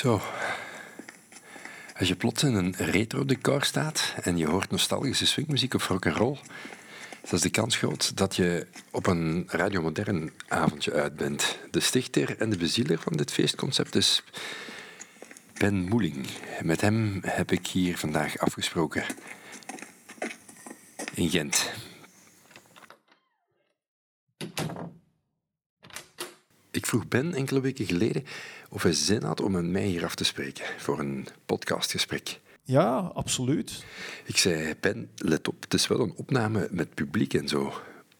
Zo. Als je plots in een retro-decor staat en je hoort nostalgische swingmuziek of rock'n'roll, dan is de kans groot dat je op een radiomodern avondje uit bent. De stichter en de bezieler van dit feestconcept is Ben Moeling. Met hem heb ik hier vandaag afgesproken in Gent. Vroeg Ben enkele weken geleden of hij zin had om met mij hier af te spreken voor een podcastgesprek. Ja, absoluut. Ik zei, Ben, let op, het is wel een opname met publiek en zo.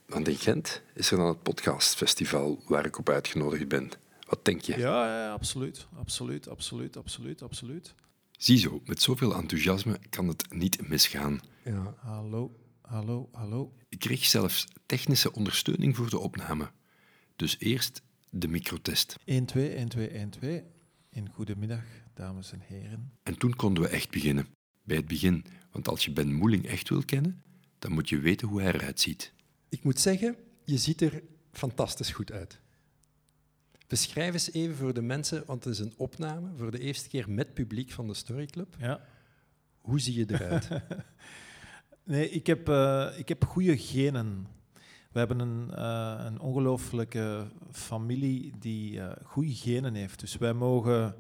Want in Gent is er dan het podcastfestival waar ik op uitgenodigd ben. Wat denk je? Ja, ja absoluut. Absoluut, absoluut, absoluut, absoluut. Ziezo, met zoveel enthousiasme kan het niet misgaan. Ja. Hallo, hallo, hallo. Ik kreeg zelfs technische ondersteuning voor de opname. Dus eerst de microtest. 1, 2, 1, 2, 1, 2. In goedemiddag, dames en heren. En toen konden we echt beginnen. Bij het begin, want als je Ben Moeling echt wil kennen, dan moet je weten hoe hij eruit ziet. Ik moet zeggen, je ziet er fantastisch goed uit. Beschrijf eens even voor de mensen, want het is een opname voor de eerste keer met publiek van de Storyclub. Ja. Hoe zie je eruit? nee, ik heb, uh, ik heb goede genen. We hebben een, uh, een ongelooflijke familie die uh, goede genen heeft. Dus wij mogen.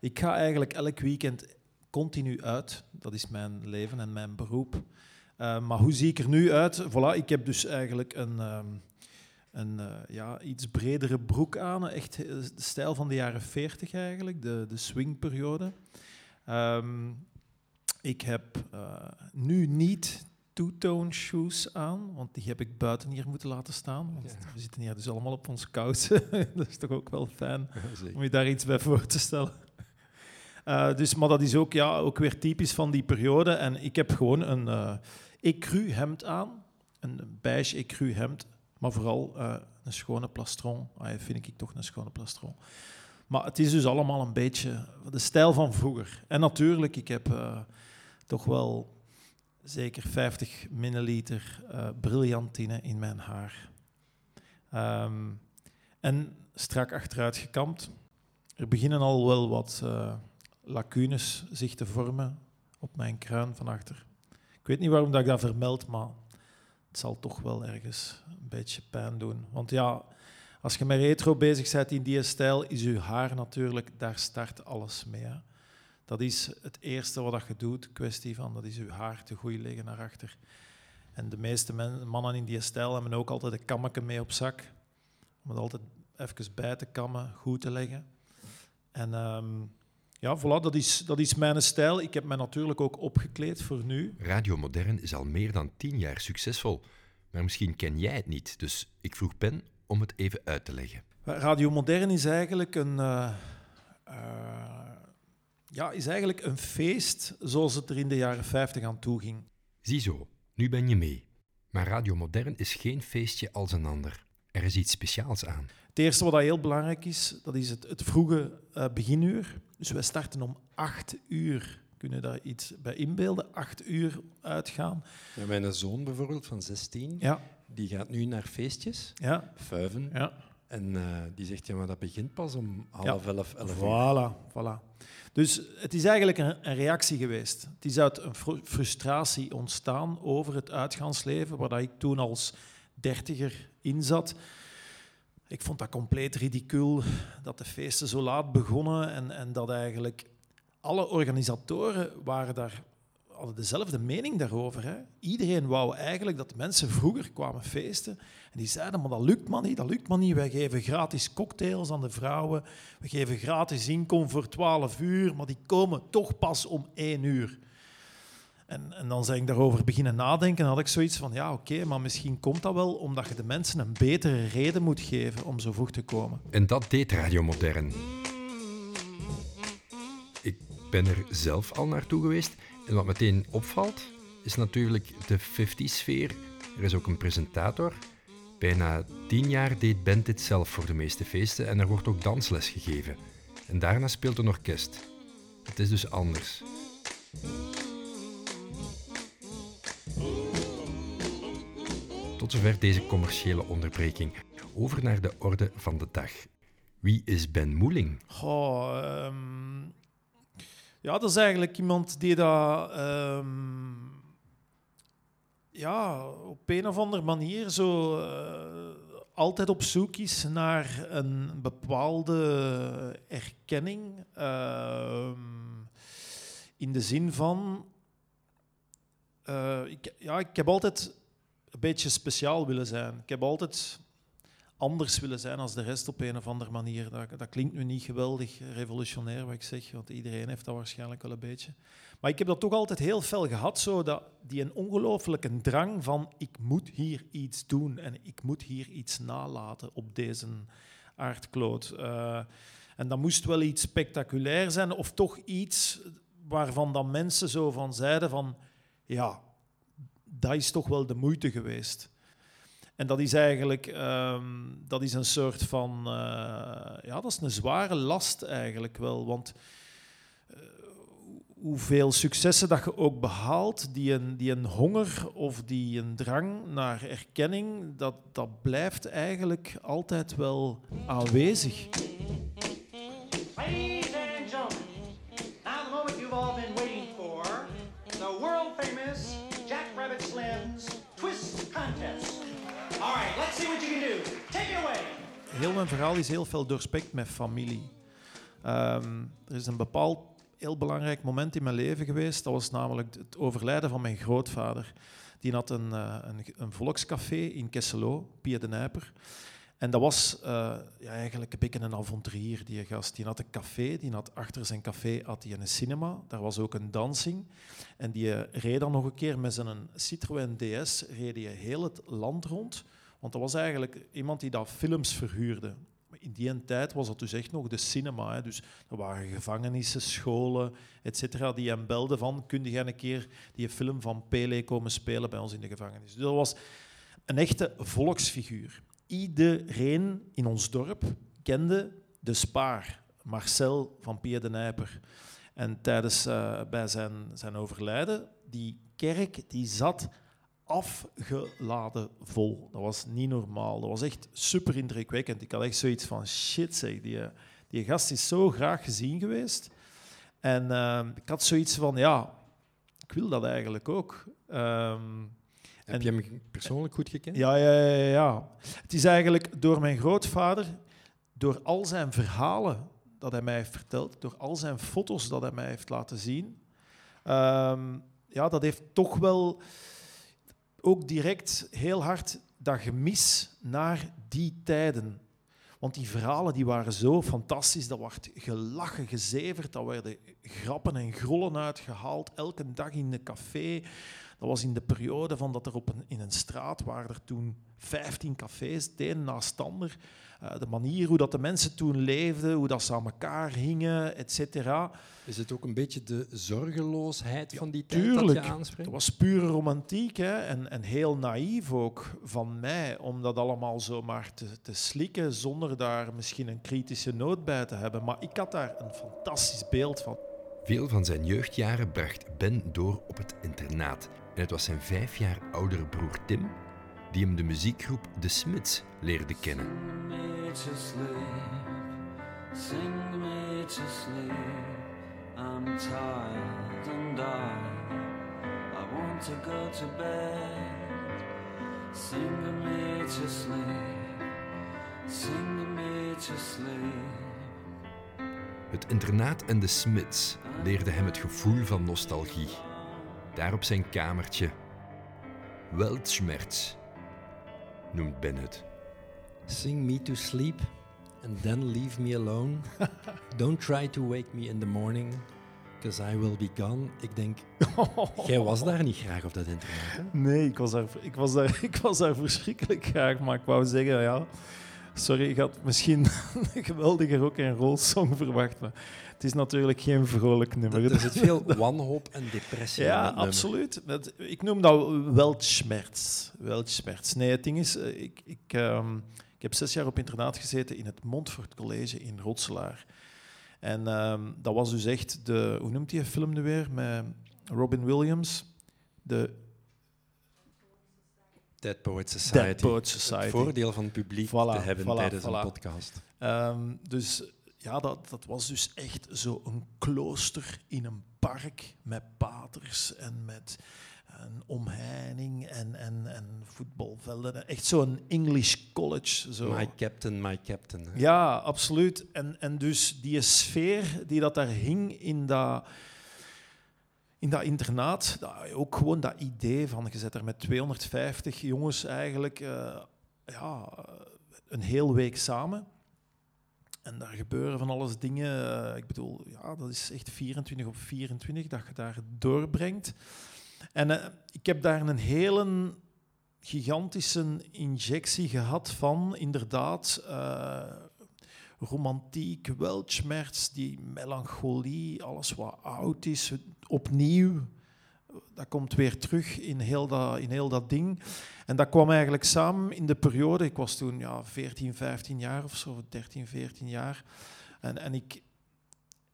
Ik ga eigenlijk elk weekend continu uit. Dat is mijn leven en mijn beroep. Uh, maar hoe zie ik er nu uit? Voilà, ik heb dus eigenlijk een, um, een ja, iets bredere broek aan. Echt de stijl van de jaren 40 eigenlijk, de, de swingperiode. Um, ik heb nu niet two-tone shoes aan, want die heb ik buiten hier moeten laten staan. Want ja. we zitten hier dus allemaal op onze kousen. dat is toch ook wel fijn ja, om je daar iets bij voor te stellen. Uh, dus, maar dat is ook, ja, ook weer typisch van die periode. En ik heb gewoon een uh, ecru hemd aan, een beige ecru hemd, maar vooral uh, een schone plastron. Ah, vind ik toch een schone plastron. Maar het is dus allemaal een beetje de stijl van vroeger. En natuurlijk, ik heb toch wel zeker 50 milliliter uh, brilliantine in mijn haar. Um, en strak achteruit gekamd. Er beginnen al wel wat uh, lacunes zich te vormen op mijn kruin van achter. Ik weet niet waarom dat ik dat vermeld, maar het zal toch wel ergens een beetje pijn doen. Want ja, als je met retro bezig bent in die stijl, is je haar natuurlijk, daar start alles mee. Hè. Dat is het eerste wat je doet, kwestie van, dat is je haar te goed leggen naar achter. En de meeste mannen in die stijl hebben ook altijd een kammetje mee op zak. Om het altijd even bij te kammen, goed te leggen. En um, ja, voilà, dat is, dat is mijn stijl. Ik heb mij natuurlijk ook opgekleed voor nu. Radio Modern is al meer dan tien jaar succesvol. Maar misschien ken jij het niet, dus ik vroeg Ben om het even uit te leggen. Radio Modern is eigenlijk een... Uh, uh, ja, is eigenlijk een feest zoals het er in de jaren 50 aan toe ging. Ziezo, nu ben je mee. Maar Radio Modern is geen feestje als een ander. Er is iets speciaals aan. Het eerste wat heel belangrijk is, dat is het, het vroege uh, beginuur. Dus wij starten om 8 uur. Kunnen daar iets bij inbeelden? 8 uur uitgaan. Ja, mijn zoon bijvoorbeeld van 16, ja. die gaat nu naar feestjes, ja. vuiven. Ja. En uh, die zegt, ja, maar dat begint pas om half ja. elf, elf voilà, Voilà. Dus het is eigenlijk een, een, reactie geweest. Het is uit een fr frustratie ontstaan over het uitgaansleven, waar ik toen als dertiger in zat. Ik vond dat compleet ridicuul dat de feesten zo laat begonnen en, en dat eigenlijk alle organisatoren waren daar hadden dezelfde mening daarover. Hè. Iedereen wou eigenlijk dat mensen vroeger kwamen feesten. En die zeiden, maar dat lukt maar niet, dat lukt maar niet. Wij geven gratis cocktails aan de vrouwen. We geven gratis inkom voor 12 uur, maar die komen toch pas om 1 uur. En, en dan zijn ik daarover beginnen nadenken. En had ik zoiets van, ja oké, maar misschien komt dat wel omdat je de mensen een betere reden moet geven om zo vroeg te komen. En dat deed Radio Modern. Ik ben er zelf al naartoe geweest en wat meteen opvalt, is natuurlijk de 50-sfeer. Er is ook een presentator. Bijna tien jaar deed Ben dit zelf voor de meeste feesten en er wordt ook dansles gegeven. En daarna speelt een orkest. Het is dus anders. Tot zover deze commerciële onderbreking. Over naar de orde van de dag. Wie is Ben Moeling? Goh, um Ja, dat is eigenlijk iemand die dat... ehm, ja, op een of andere manier zo eh, altijd op zoek is naar een bepaalde erkenning. ehm, in de zin van... eh, ik, ja, ik heb altijd een beetje speciaal willen zijn. Ik heb altijd anders willen zijn als de rest op een of andere manier. Dat, dat klinkt nu niet geweldig revolutionair wat ik zeg, want iedereen heeft dat waarschijnlijk wel een beetje. Maar ik heb dat toch altijd heel fel gehad, zo dat die een ongelooflijke drang van ik moet hier iets doen en ik moet hier iets nalaten op deze aardkloot. Eh, en dat moest wel iets spectaculair zijn of toch iets waarvan dan mensen zo van zeiden van ja, dat is toch wel de moeite geweest. En dat is eigenlijk ehm, dat is een soort van... eh, ja, dat is een zware last eigenlijk wel. Want eh, hoeveel successen dat je ook behaalt, die een, die een honger of die een drang naar erkenning, dat, dat blijft eigenlijk altijd wel aanwezig. Heel mijn verhaal is heel veel doorspekt met familie. Ehm, er is een bepaald heel belangrijk moment in mijn leven geweest. Dat was namelijk het overlijden van mijn grootvader. Die had een, eh, een, een volkscafé in Kesselo, Pia de Nijper. En dat was eh, ja, eigenlijk een beetje een avonturier, die gast. Die had een café, die had achter zijn café had hij een cinema. Daar was ook een dansing. En die eh, reed dan nog een keer met zijn Citroën DS, reed hij heel het land rond. Want dat was eigenlijk iemand die dat films verhuurde. In die tijd was dat dus echt nog de cinema. Hè. Dus er waren gevangenissen, scholen, et cetera, die hem belden van, kun jij een keer die film van Pele komen spelen bij ons in de gevangenis. Dus dat was een echte volksfiguur. Iedereen in ons dorp kende de spaar, Marcel van Pier de Nijper. En tijdens eh, bij zijn, zijn overlijden, die kerk die zat afgeladen vol. Dat was niet normaal. Dat was echt super indrukwekkend. Ik had echt zoiets van shit zeg, die, die gast is zo graag gezien geweest. En eh, ik had zoiets van ja, ik wil dat eigenlijk ook. Ehm, Heb En- je hem persoonlijk goed gekend? ja, ja, ja, ja, ja. Het is eigenlijk door mijn grootvader, door al zijn verhalen dat hij mij heeft verteld, door al zijn foto's dat hij mij heeft laten zien, ehm, ja, dat heeft toch wel ook direct heel hard dat gemis naar die tijden. Want die verhalen die waren zo fantastisch. Dat werd gelachen, gezeverd. Dat werden grappen en grollen uitgehaald. Elke dag in een café. Dat was in de periode van dat er op een, in een straat waren er toen 15 cafés, de een naast de ander. Eh, de manier hoe dat de mensen toen leefden, hoe dat ze aan elkaar hingen, et cetera. Is het ook een beetje de zorgeloosheid van die tijd tuurlijk. dat je aanspreekt? Dat was pure romantiek hè? En, en heel naïef ook van mij om dat allemaal zomaar te, te slikken zonder daar misschien een kritische noot bij te hebben. Maar ik had daar een fantastisch beeld van. Veel van zijn jeugdjaren bracht Ben door op het internaat. En het was zijn vijf jaar oudere broer Tim die hem de muziekgroep The Smiths leerde kennen. Het internaat en de Smiths leerden hem het gevoel van nostalgie. Daar op zijn kamertje. Weltschmerz noemt Ben het. Sing me to sleep and then leave me alone. Don't try to wake me in the morning, because I will be gone. Ik denk, jij was daar niet graag op dat internaat. Hè? Nee, ik was daar, ik was daar, ik was daar verschrikkelijk graag, maar ik wou zeggen, ja, sorry, ik had misschien een geweldige rock en roll song verwacht, maar het is natuurlijk geen vrolijk nummer. Er zit veel wanhoop en depressie in Ja, dat nummer. absoluut. Dat, ik noem dat weltschmerz. weltschmerz. Nee, het ding is, eh, ik, ik, ehm, ik heb zes jaar op internaat gezeten in het Montfort College in Rotselaar. En ehm, dat was dus echt de, hoe noemt die film nu weer, met Robin Williams? De Dead Poets Society. Dead Het voordeel van het publiek Voilà, te hebben voilà, tijdens voilà. een podcast. Ehm, dus ja, dat, dat was dus echt zo'n klooster in een park met paters en met een omheining en, en, en voetbalvelden. Echt zo'n English college. Zo. My captain, my captain. hè. Ja, absoluut. En, en dus die sfeer die dat daar hing in dat, in dat internaat, ook gewoon dat idee van, je zet er met 250 jongens eigenlijk eh, ja, een heel week samen. En daar gebeuren van alles dingen. eh, ik bedoel, ja, dat is echt 24 op 24 dat je daar doorbrengt. En eh, ik heb daar een hele gigantische injectie gehad van inderdaad romantiek, weltschmerz, die melancholie, alles wat oud is, opnieuw. Dat komt weer terug in heel dat, in heel dat ding. En dat kwam eigenlijk samen in de periode, ik was toen ja, 14, 15 jaar of zo, 13, 14 jaar. En, en ik,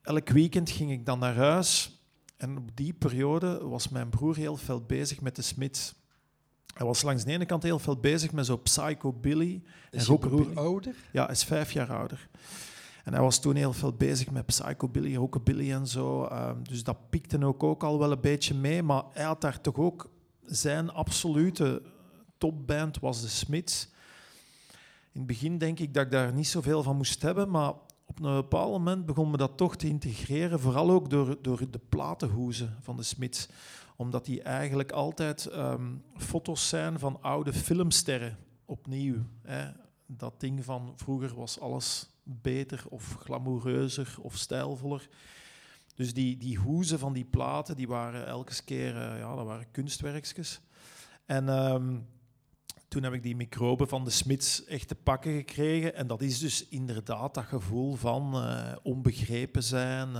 elk weekend ging ik dan naar huis. En op die periode was mijn broer heel veel bezig met de Smiths. Hij was langs de ene kant heel veel bezig met zo psychobilly. Is en je broer ouder? Ja, hij is vijf jaar ouder. En hij was toen heel veel bezig met psychobilly, rockabilly en zo. Ehm, dus dat pikte ook, ook al wel een beetje mee. Maar hij had daar toch ook zijn absolute topband was de Smiths. In het begin denk ik dat ik daar niet zoveel van moest hebben, maar op een bepaald moment begon me dat toch te integreren, vooral ook door, door de platenhoezen van de Smiths. Omdat die eigenlijk altijd ehm, foto's zijn van oude filmsterren, opnieuw. Hè. Dat ding van vroeger was alles beter of glamoureuzer of stijlvoller. Dus die, die hoezen van die platen, die waren elke keer eh, ja, dat waren kunstwerkjes. En ehm, toen heb ik die microben van de Smits echt te pakken gekregen. En dat is dus inderdaad dat gevoel van eh, onbegrepen zijn.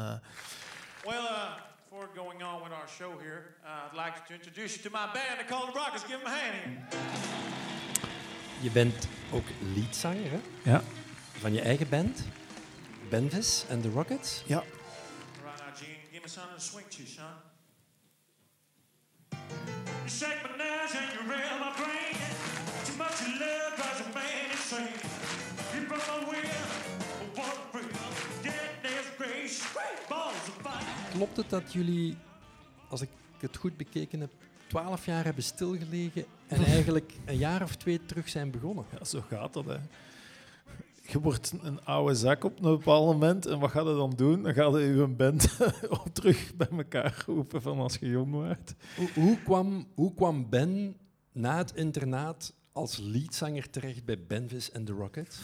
Well, before going on with our show here, uh, I'd like to introduce you to my band. They're called the Rockets. Give them a hand here. Je bent ook leadzanger hè? Ja. van je eigen band, Benvis and the Rockets. ja. Right now, Gene, give me something to swing to, son. You shake my nerves and you rail Klopt het dat jullie, als ik het goed bekeken heb, twaalf jaar hebben stilgelegen en eigenlijk een jaar of twee terug zijn begonnen? Ja, zo gaat dat. Hè. Je wordt een oude zak op een bepaald moment. En wat gaat je dan doen? Dan gaat je je band op terug bij elkaar roepen van als je jong wordt. Hoe, hoe, kwam, hoe kwam Ben na het internaat als leadzanger terecht bij Benvis and the Rockets?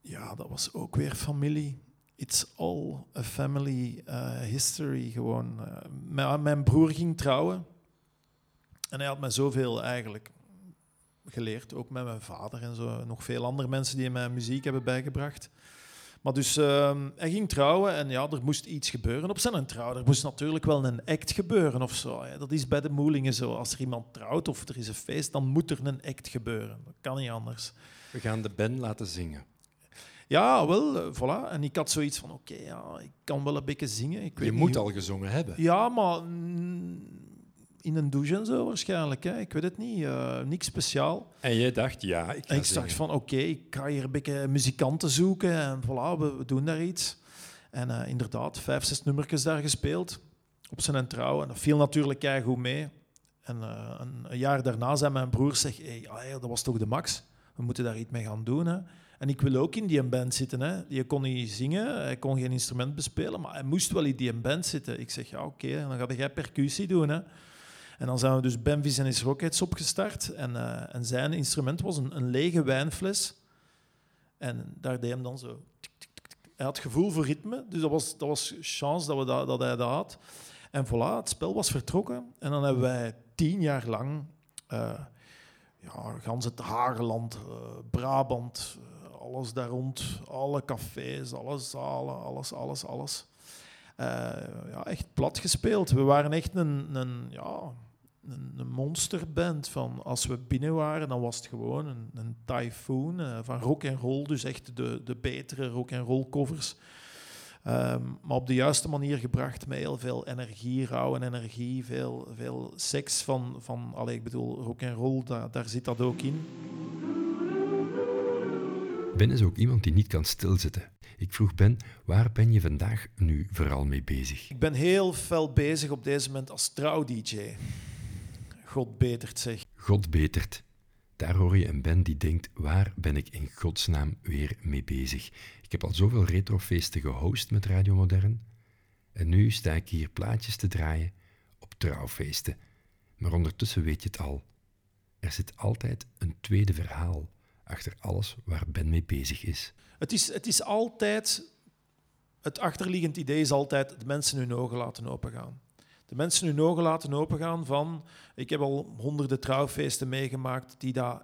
Ja, dat was ook weer familie. It's all a family uh, history gewoon. Eh, mijn, mijn broer ging trouwen. En hij had mij zoveel eigenlijk geleerd. Ook met mijn vader en zo. Nog veel andere mensen die mij muziek hebben bijgebracht. Maar dus ehm, hij ging trouwen en ja, er moest iets gebeuren op zijn trouw. Er moest natuurlijk wel een act gebeuren of zo. hè. Dat is bij de Moelingen zo. Als er iemand trouwt of er is een feest, dan moet er een act gebeuren. Dat kan niet anders. We gaan de Ben laten zingen. Ja, wel, eh, voilà. En ik had zoiets van, oké, ja, ik kan wel een beetje zingen. Ik weet Je moet hoe- al gezongen hebben. Ja, maar mm, in een douche en zo waarschijnlijk. Hè. Ik weet het niet. eh niks speciaal. En jij dacht, ja, ik En ik zingen. dacht van, oké, ik ga hier een beetje muzikanten zoeken. En voilà, we, we doen daar iets. En eh, inderdaad, vijf, zes nummertjes daar gespeeld. Op zijn trouw. En dat viel natuurlijk goed mee. En een, een jaar daarna zei mijn broer, zeg, hey, ah, dat was toch de max? We moeten daar iets mee gaan doen. Hè. En ik wil ook in die band zitten. Hè. Die kon niet zingen, hij kon geen instrument bespelen, maar hij moest wel in die band zitten. Ik zeg, ja oké, dan ga jij percussie doen. Hè. En dan zijn we dus Benvis en his Rockets opgestart. En, eh, en zijn instrument was een, een lege wijnfles. En daar deed hem dan zo... Hij had gevoel voor ritme, dus dat was, dat was chance dat, we dat, dat hij dat had. En voilà, het spel was vertrokken. En dan hebben wij tien jaar lang... eh, ja, gans het Hageland, eh, Brabant, alles daar rond, alle cafés, alle zalen, alles, alles, alles. Eh, ja, echt plat gespeeld. We waren echt een, een, ja, een, monsterband. Van als we binnen waren, dan was het gewoon een, een typhoon eh, van rock en roll, dus echt de, de betere rock en roll covers. Ehm, maar op de juiste manier gebracht met heel veel energie, rauwe energie, veel, veel seks van, van allee, ik bedoel, rock en roll, daar zit dat ook in. Ben is ook iemand die niet kan stilzitten. Ik vroeg Ben, waar ben je vandaag nu vooral mee bezig? Ik ben heel fel bezig op deze moment als trouw-dj. God betert zeg. God betert. Daar hoor je een Ben die denkt, waar ben ik in godsnaam weer mee bezig? Ik heb al zoveel retrofeesten gehost met Radio Modern. En nu sta ik hier plaatjes te draaien op trouwfeesten. Maar ondertussen weet je het al. Er zit altijd een tweede verhaal achter alles waar Ben mee bezig is. Het is, het is altijd... Het achterliggend idee is altijd de mensen hun ogen laten opengaan. De mensen hun ogen laten opengaan van... Ik heb al honderden trouwfeesten meegemaakt die daar,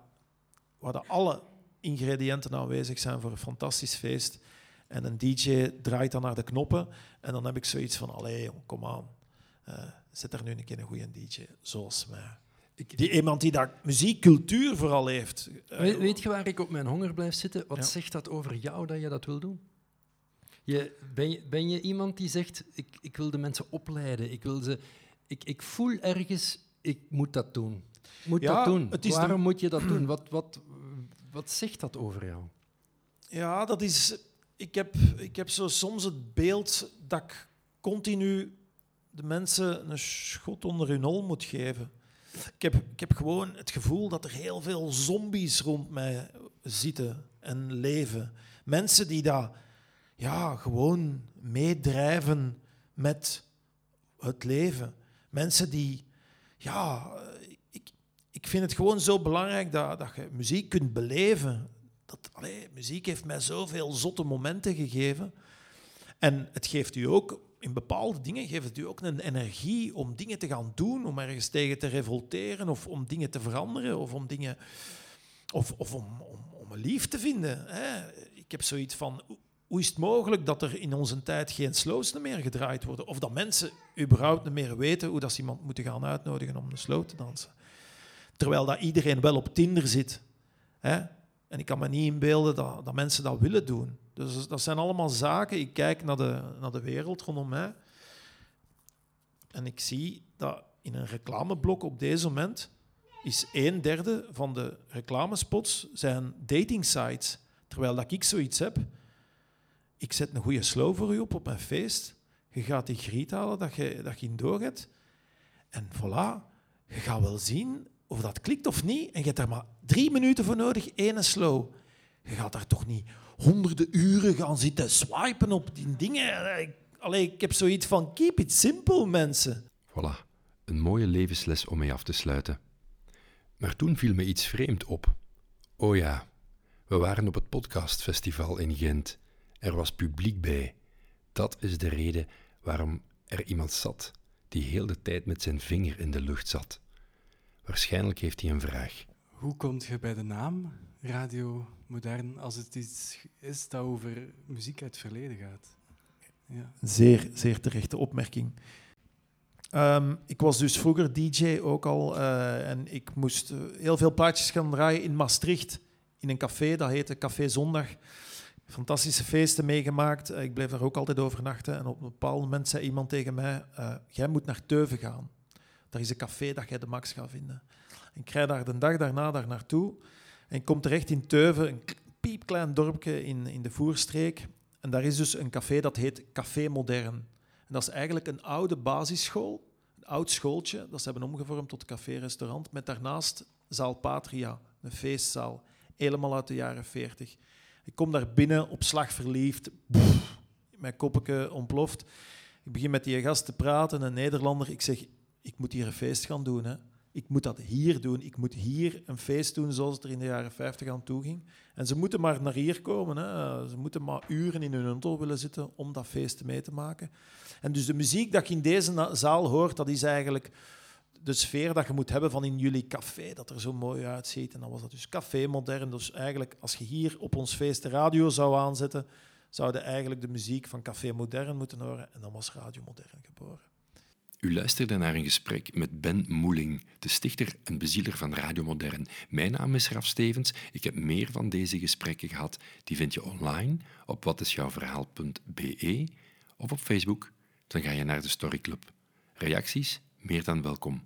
waar alle ingrediënten aanwezig zijn voor een fantastisch feest. En een DJ draait dan naar de knoppen en dan heb ik zoiets van... Allee, kom aan. Uh, zet er nu een keer een goede DJ, zoals mij. Die, iemand die daar muziekcultuur vooral heeft. Weet, weet, je waar ik op mijn honger blijf zitten? Wat zegt dat over jou dat je dat wil doen? Je, ben, je, ben je iemand die zegt, ik, ik wil de mensen opleiden, ik, wil ze, ik, ik voel ergens, ik moet dat doen. Moet dat doen. Waarom moet je dat doen? Wat, wat, wat zegt dat over jou? Ja, dat is... Ik heb, ik heb zo soms het beeld dat ik continu de mensen een schot onder hun hol moet geven. Ik heb, ik heb gewoon het gevoel dat er heel veel zombies rond mij zitten en leven. Mensen die daar ja, gewoon meedrijven met het leven. Mensen die, ja, ik, ik vind het gewoon zo belangrijk dat, dat je muziek kunt beleven. Dat, muziek heeft mij zoveel zotte momenten gegeven. En het geeft u ook in bepaalde dingen geeft het u ook een energie om dingen te gaan doen, om ergens tegen te revolteren of om dingen te veranderen of om dingen of, of om, om, om een lief te vinden. Hè. Ik heb zoiets van, hoe is het mogelijk dat er in onze tijd geen slows meer gedraaid worden? Of dat mensen überhaupt niet meer weten hoe dat ze iemand moeten gaan uitnodigen om een slow te dansen? Terwijl dat iedereen wel op Tinder zit. Hè? En ik kan me niet inbeelden dat, dat mensen dat willen doen. Dus dat zijn allemaal zaken. Ik kijk naar de, naar de wereld rondom mij. En ik zie dat in een reclameblok op deze moment is een derde van de reclamespots zijn dating sites. Terwijl dat ik zoiets heb. Ik zet een goede slow voor u op op mijn feest. Je gaat die griet halen dat je, dat je in doorgaat. En voilà, je gaat wel zien of dat klikt of niet. En je hebt er maar drie minuten voor nodig, één slow. Je gaat daar toch niet honderden uren gaan zitten swipen op die dingen. Allee, ik heb zoiets van keep it simple, mensen. Voilà, een mooie levensles om mee af te sluiten. Maar toen viel me iets vreemd op. Oh ja, we waren op het podcastfestival in Gent. Er was publiek bij. Dat is de reden waarom er iemand zat die heel de tijd met zijn vinger in de lucht zat. Waarschijnlijk heeft hij een vraag. Hoe komt je bij de naam Radio Modern als het iets is dat over muziek uit het verleden gaat? Ja. Zeer, zeer terechte opmerking. Ehm, ik was dus vroeger DJ ook al uh, en ik moest eh, heel veel plaatjes gaan draaien in Maastricht in een café, dat heette Café Zondag. Fantastische feesten meegemaakt. Ik bleef daar ook altijd overnachten. En op een bepaald moment zei iemand tegen mij: Jij moet naar Teuven gaan. Daar is een café dat jij de max gaat vinden. Ik rijd daar de dag daarna daar naartoe. En ik kom terecht in Teuven, een piepklein dorpje in, in de Voerstreek. En daar is dus een café dat heet Café Modern. En dat is eigenlijk een oude basisschool, een oud schooltje, dat ze hebben omgevormd tot café-restaurant, met daarnaast zaal Patria, een feestzaal, helemaal uit de jaren 40. Ik kom daar binnen, op slag verliefd, mijn koppetje ontploft. Ik begin met die gast te praten, een Nederlander. Ik zeg, ik moet hier een feest gaan doen. Hè. Ik moet dat hier doen. Ik moet hier een feest doen zoals het er in de jaren 50 aan toe ging. En ze moeten maar naar hier komen. Hè. Ze moeten maar uren in hun auto willen zitten om dat feest mee te maken. En dus de muziek dat je in deze zaal hoort, dat is eigenlijk de sfeer dat je moet hebben van in jullie café, dat er zo mooi uitziet. En dan was dat dus café modern. Dus eigenlijk, als je hier op ons feest de radio zou aanzetten, zouden eigenlijk de muziek van Café Modern moeten horen. En dan was Radio Modern geboren. U luisterde naar een gesprek met Ben Moeling, de stichter en bezieler van Radio Modern. Mijn naam is Raf Stevens. Ik heb meer van deze gesprekken gehad. Die vind je online op watisjouwverhaal.be of op Facebook. Dan ga je naar de Storyclub. Reacties? Meer dan welkom.